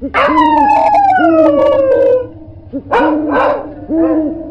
Oh, my God.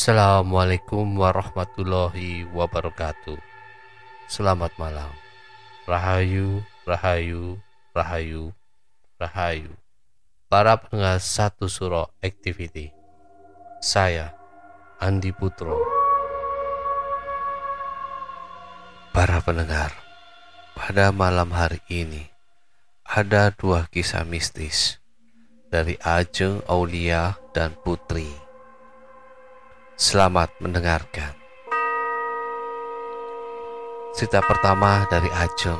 Assalamualaikum warahmatullahi wabarakatuh. Selamat malam. Rahayu, Rahayu, Rahayu, Rahayu. Para pendengar satu suro activity. Saya Andi Putro. Para pendengar Pada malam hari ini Ada dua kisah mistis Dari Ajeng Aulia dan Putri Selamat mendengarkan. Cerita pertama dari Ajeng.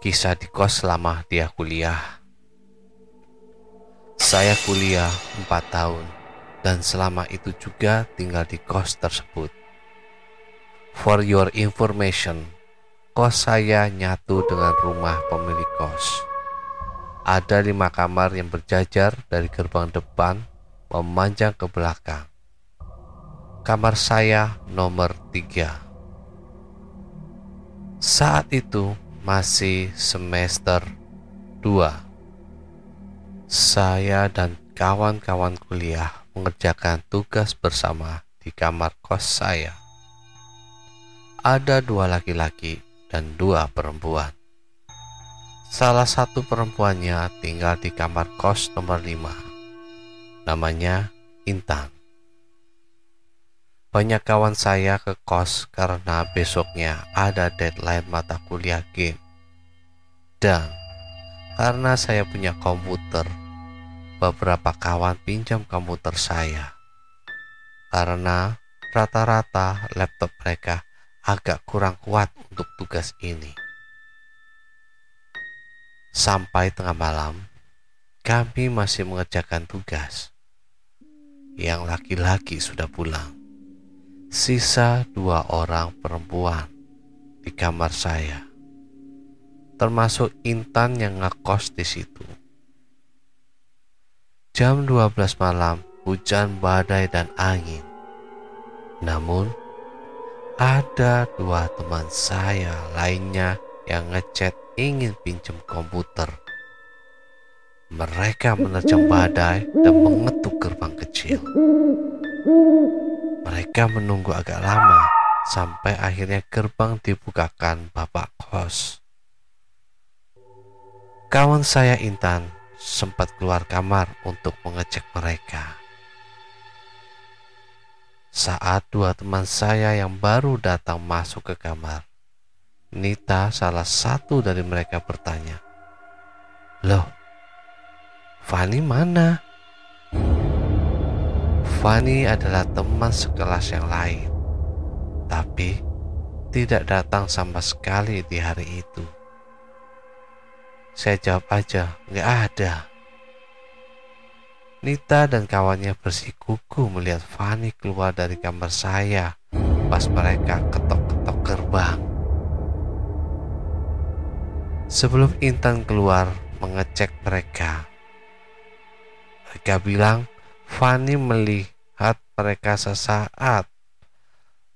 Kisah di kos selama dia kuliah. Saya kuliah 4 tahun dan selama itu juga tinggal di kos tersebut. For your information, kos saya nyatu dengan rumah pemilik kos. Ada lima kamar yang berjajar dari gerbang depan memanjang ke belakang kamar saya nomor tiga. Saat itu masih semester 2. Saya dan kawan-kawan kuliah mengerjakan tugas bersama di kamar kos saya. Ada dua laki-laki dan dua perempuan. Salah satu perempuannya tinggal di kamar kos nomor 5. Namanya Intan. Banyak kawan saya ke kos karena besoknya ada deadline mata kuliah game. Dan karena saya punya komputer, beberapa kawan pinjam komputer saya. Karena rata-rata laptop mereka agak kurang kuat untuk tugas ini. Sampai tengah malam, kami masih mengerjakan tugas. Yang laki-laki sudah pulang sisa dua orang perempuan di kamar saya, termasuk Intan yang ngekos di situ. Jam 12 malam, hujan badai dan angin. Namun, ada dua teman saya lainnya yang ngechat ingin pinjam komputer. Mereka menerjang badai dan mengetuk gerbang kecil. Mereka menunggu agak lama sampai akhirnya gerbang dibukakan bapak kos. Kawan saya Intan sempat keluar kamar untuk mengecek mereka. Saat dua teman saya yang baru datang masuk ke kamar, Nita salah satu dari mereka bertanya, "Loh, Fani mana?" Fani adalah teman sekelas yang lain, tapi tidak datang sama sekali di hari itu. Saya jawab aja, nggak ada. Nita dan kawannya bersikuku melihat Fani keluar dari kamar saya pas mereka ketok-ketok gerbang. Sebelum Intan keluar mengecek mereka, mereka bilang Fanny melihat mereka sesaat,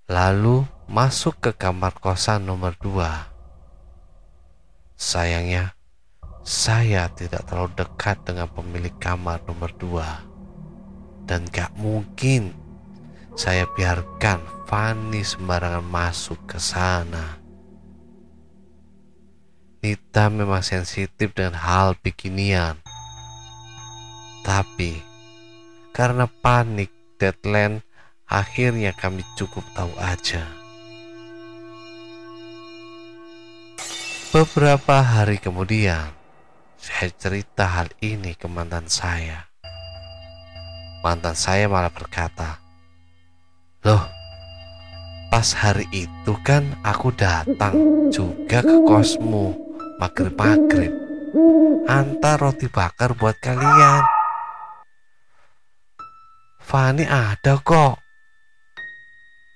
lalu masuk ke kamar kosan nomor dua. Sayangnya, saya tidak terlalu dekat dengan pemilik kamar nomor dua. Dan gak mungkin saya biarkan Fanny sembarangan masuk ke sana. Nita memang sensitif dengan hal beginian. Tapi karena panik deadline, akhirnya kami cukup tahu aja. Beberapa hari kemudian, saya cerita hal ini ke mantan saya. mantan saya malah berkata, Loh, pas hari itu kan aku datang juga ke kosmu maghrib-maghrib. Antar roti bakar buat kalian. Fani ada kok.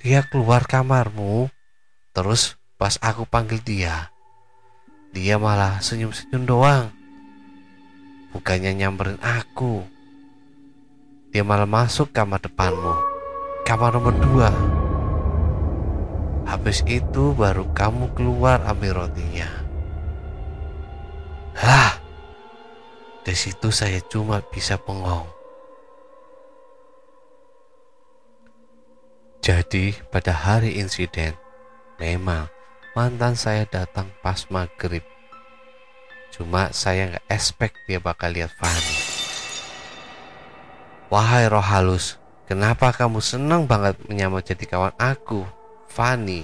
Dia keluar kamarmu, terus pas aku panggil dia, dia malah senyum-senyum doang. Bukannya nyamperin aku. Dia malah masuk kamar depanmu. Kamar nomor dua. Habis itu baru kamu keluar ambil rotinya. Lah, di situ saya cuma bisa bengong. Jadi pada hari insiden, memang mantan saya datang pas maghrib. Cuma saya nggak expect dia bakal lihat Fanny. Wahai roh halus, kenapa kamu senang banget menyamar jadi kawan aku, Fanny?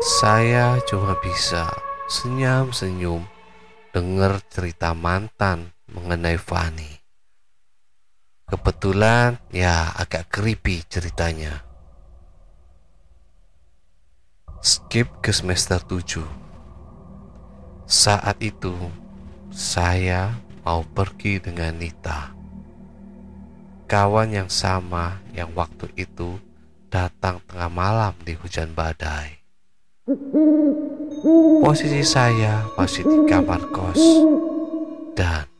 Saya cuma bisa senyum-senyum dengar cerita mantan mengenai Fanny. Kebetulan ya agak creepy ceritanya. Skip ke semester 7. Saat itu saya mau pergi dengan Nita. Kawan yang sama yang waktu itu datang tengah malam di hujan badai. Posisi saya masih di kamar kos dan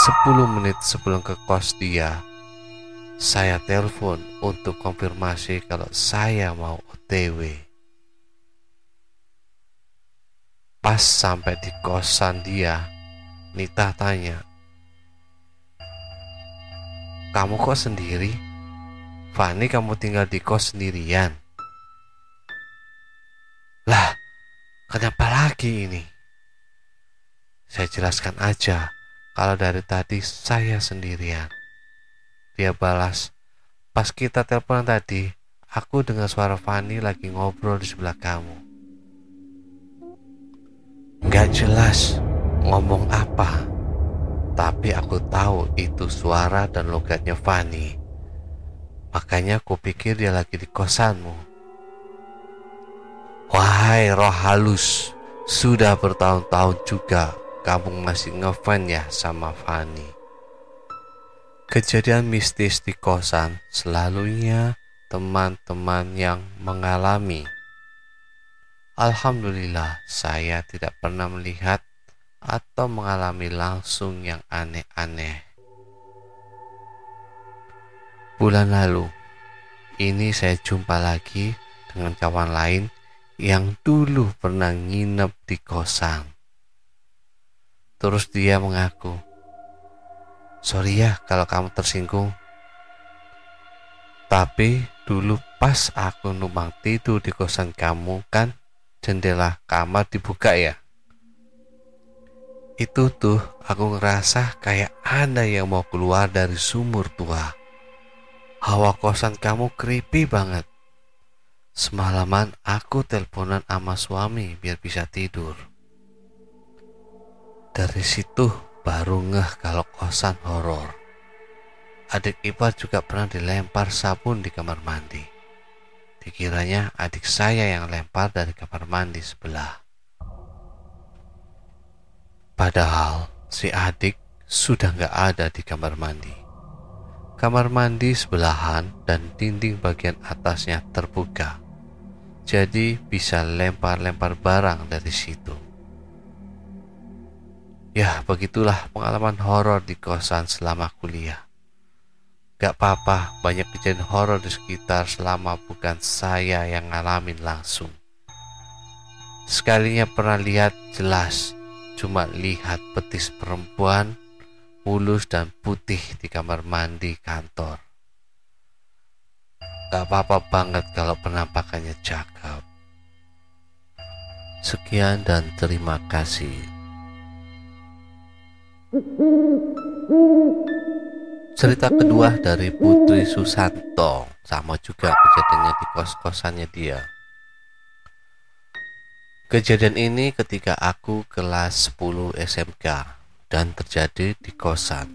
10 menit sebelum ke kos dia, saya telepon untuk konfirmasi kalau saya mau OTW. Pas sampai di kosan dia, Nita tanya, Kamu kok sendiri? Fani kamu tinggal di kos sendirian? Lah, kenapa lagi ini? Saya jelaskan aja kalau dari tadi saya sendirian. Dia balas, pas kita telepon tadi, aku dengar suara Fani lagi ngobrol di sebelah kamu. Gak jelas, ngomong apa. Tapi aku tahu itu suara dan logatnya Fanny. Makanya aku pikir dia lagi di kosanmu. Wahai roh halus, sudah bertahun-tahun juga kamu masih ngefan ya sama Fanny. Kejadian mistis di kosan selalunya teman-teman yang mengalami. Alhamdulillah, saya tidak pernah melihat atau mengalami langsung yang aneh-aneh. Bulan lalu, ini saya jumpa lagi dengan kawan lain yang dulu pernah nginep di kosan. Terus dia mengaku, sorry ya kalau kamu tersinggung. Tapi dulu pas aku numpang tidur di kosan kamu kan jendela kamar dibuka ya itu tuh aku ngerasa kayak ada yang mau keluar dari sumur tua. Hawa kosan kamu creepy banget. Semalaman aku teleponan sama suami biar bisa tidur. Dari situ baru ngeh kalau kosan horor. Adik ipar juga pernah dilempar sabun di kamar mandi. Dikiranya adik saya yang lempar dari kamar mandi sebelah. Padahal si adik sudah nggak ada di kamar mandi. Kamar mandi sebelahan dan dinding bagian atasnya terbuka. Jadi bisa lempar-lempar barang dari situ. Ya, begitulah pengalaman horor di kosan selama kuliah. Gak apa-apa, banyak kejadian horor di sekitar selama bukan saya yang ngalamin langsung. Sekalinya pernah lihat jelas cuma lihat betis perempuan mulus dan putih di kamar mandi kantor. Gak apa-apa banget kalau penampakannya cakep. Sekian dan terima kasih. Cerita kedua dari Putri Susanto sama juga kejadiannya di kos-kosannya dia. Kejadian ini ketika aku kelas 10 SMK dan terjadi di kosan.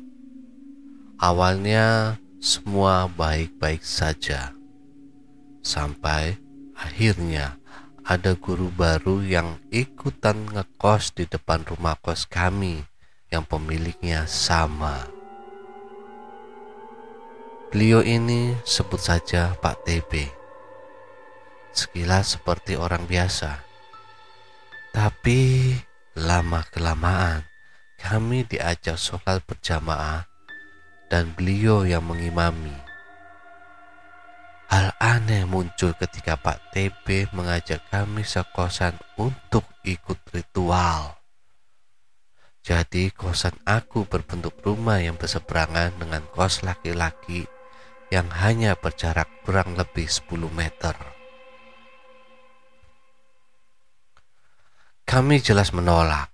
Awalnya semua baik-baik saja. Sampai akhirnya ada guru baru yang ikutan ngekos di depan rumah kos kami yang pemiliknya sama. Beliau ini sebut saja Pak TB. Sekilas seperti orang biasa. Tapi lama kelamaan kami diajak sholat berjamaah dan beliau yang mengimami. Hal aneh muncul ketika Pak TB mengajak kami sekosan untuk ikut ritual. Jadi kosan aku berbentuk rumah yang berseberangan dengan kos laki-laki yang hanya berjarak kurang lebih 10 meter. Kami jelas menolak,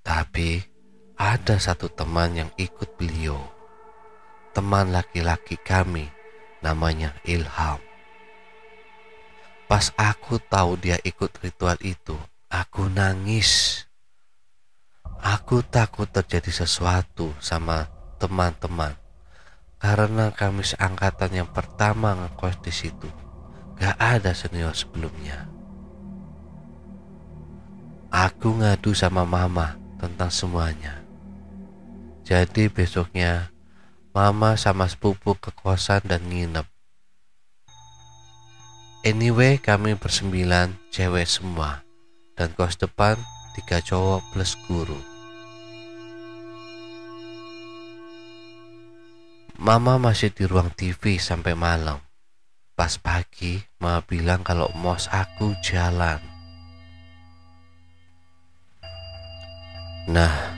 tapi ada satu teman yang ikut beliau teman laki-laki kami namanya Ilham. Pas aku tahu dia ikut ritual itu, aku nangis. Aku takut terjadi sesuatu sama teman-teman karena kami seangkatan yang pertama ngekos di situ. Gak ada senior sebelumnya. Aku ngadu sama mama tentang semuanya. Jadi besoknya mama sama sepupu ke kosan dan nginep. Anyway, kami bersembilan cewek semua dan kos depan tiga cowok plus guru. Mama masih di ruang TV sampai malam. Pas pagi, mama bilang kalau mos aku jalan. Nah,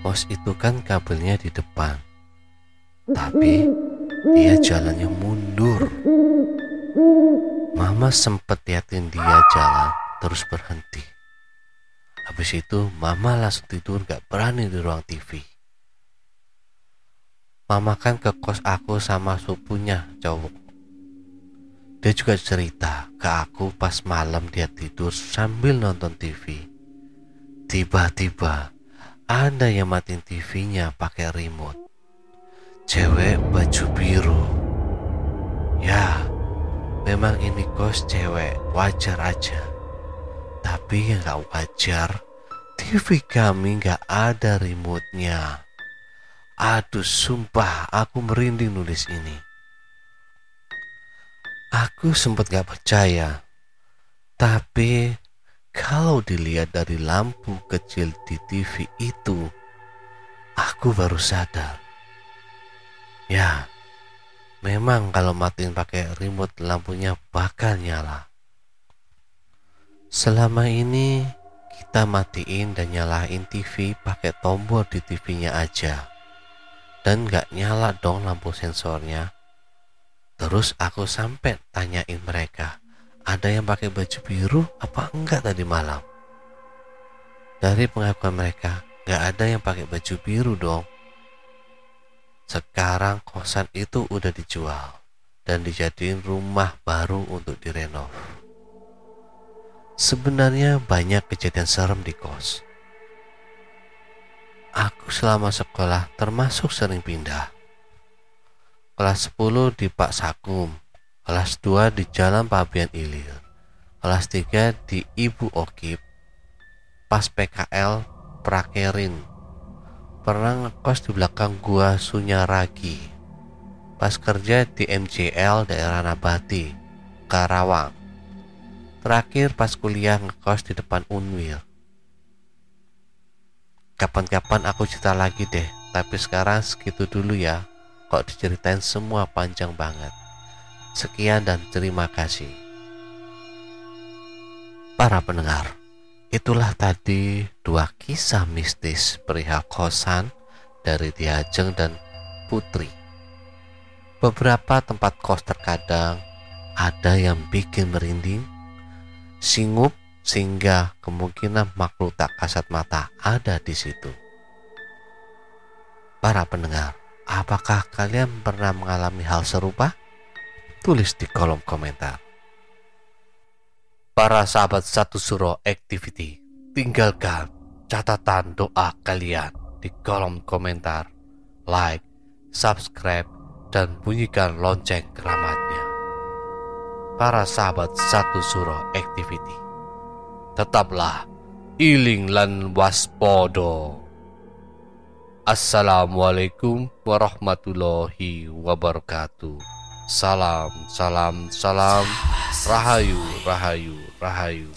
mos itu kan kabelnya di depan. Tapi dia jalannya mundur. Mama sempat liatin dia jalan terus berhenti. Habis itu mama langsung tidur gak berani di ruang TV. Mama kan ke kos aku sama supunya cowok. Dia juga cerita ke aku pas malam dia tidur sambil nonton TV. Tiba-tiba ada yang matiin TV-nya pakai remote cewek baju biru. Ya, memang ini kos cewek wajar aja. Tapi yang gak wajar, TV kami gak ada remote-nya. Aduh sumpah aku merinding nulis ini. Aku sempat gak percaya. Tapi kalau dilihat dari lampu kecil di TV itu, aku baru sadar Ya, memang kalau matiin pakai remote lampunya bakal nyala. Selama ini kita matiin dan nyalain TV pakai tombol di TV-nya aja. Dan gak nyala dong lampu sensornya. Terus aku sampai tanyain mereka, ada yang pakai baju biru apa enggak tadi malam? Dari pengakuan mereka, gak ada yang pakai baju biru dong. Sekarang kosan itu udah dijual dan dijadiin rumah baru untuk direnov. Sebenarnya banyak kejadian serem di kos. Aku selama sekolah termasuk sering pindah. Kelas 10 di Pak Sakum, kelas 2 di Jalan Pabian Ilir, kelas 3 di Ibu Okip, pas PKL Prakerin pernah ngekos di belakang gua Sunyaragi pas kerja di MCL daerah Nabati, Karawang. Terakhir pas kuliah ngekos di depan Unwil. Kapan-kapan aku cerita lagi deh, tapi sekarang segitu dulu ya. Kok diceritain semua panjang banget. Sekian dan terima kasih. Para pendengar, Itulah tadi dua kisah mistis perihal kosan dari Diajeng dan Putri. Beberapa tempat kos terkadang ada yang bikin merinding, singup sehingga kemungkinan makhluk tak kasat mata ada di situ. Para pendengar, apakah kalian pernah mengalami hal serupa? Tulis di kolom komentar. Para sahabat satu suro activity, tinggalkan catatan doa kalian di kolom komentar, like, subscribe, dan bunyikan lonceng keramatnya. Para sahabat satu surah activity, tetaplah iling lan waspodo. Assalamualaikum warahmatullahi wabarakatuh. Salam, salam, salam. Rahayu, rahayu, rahayu.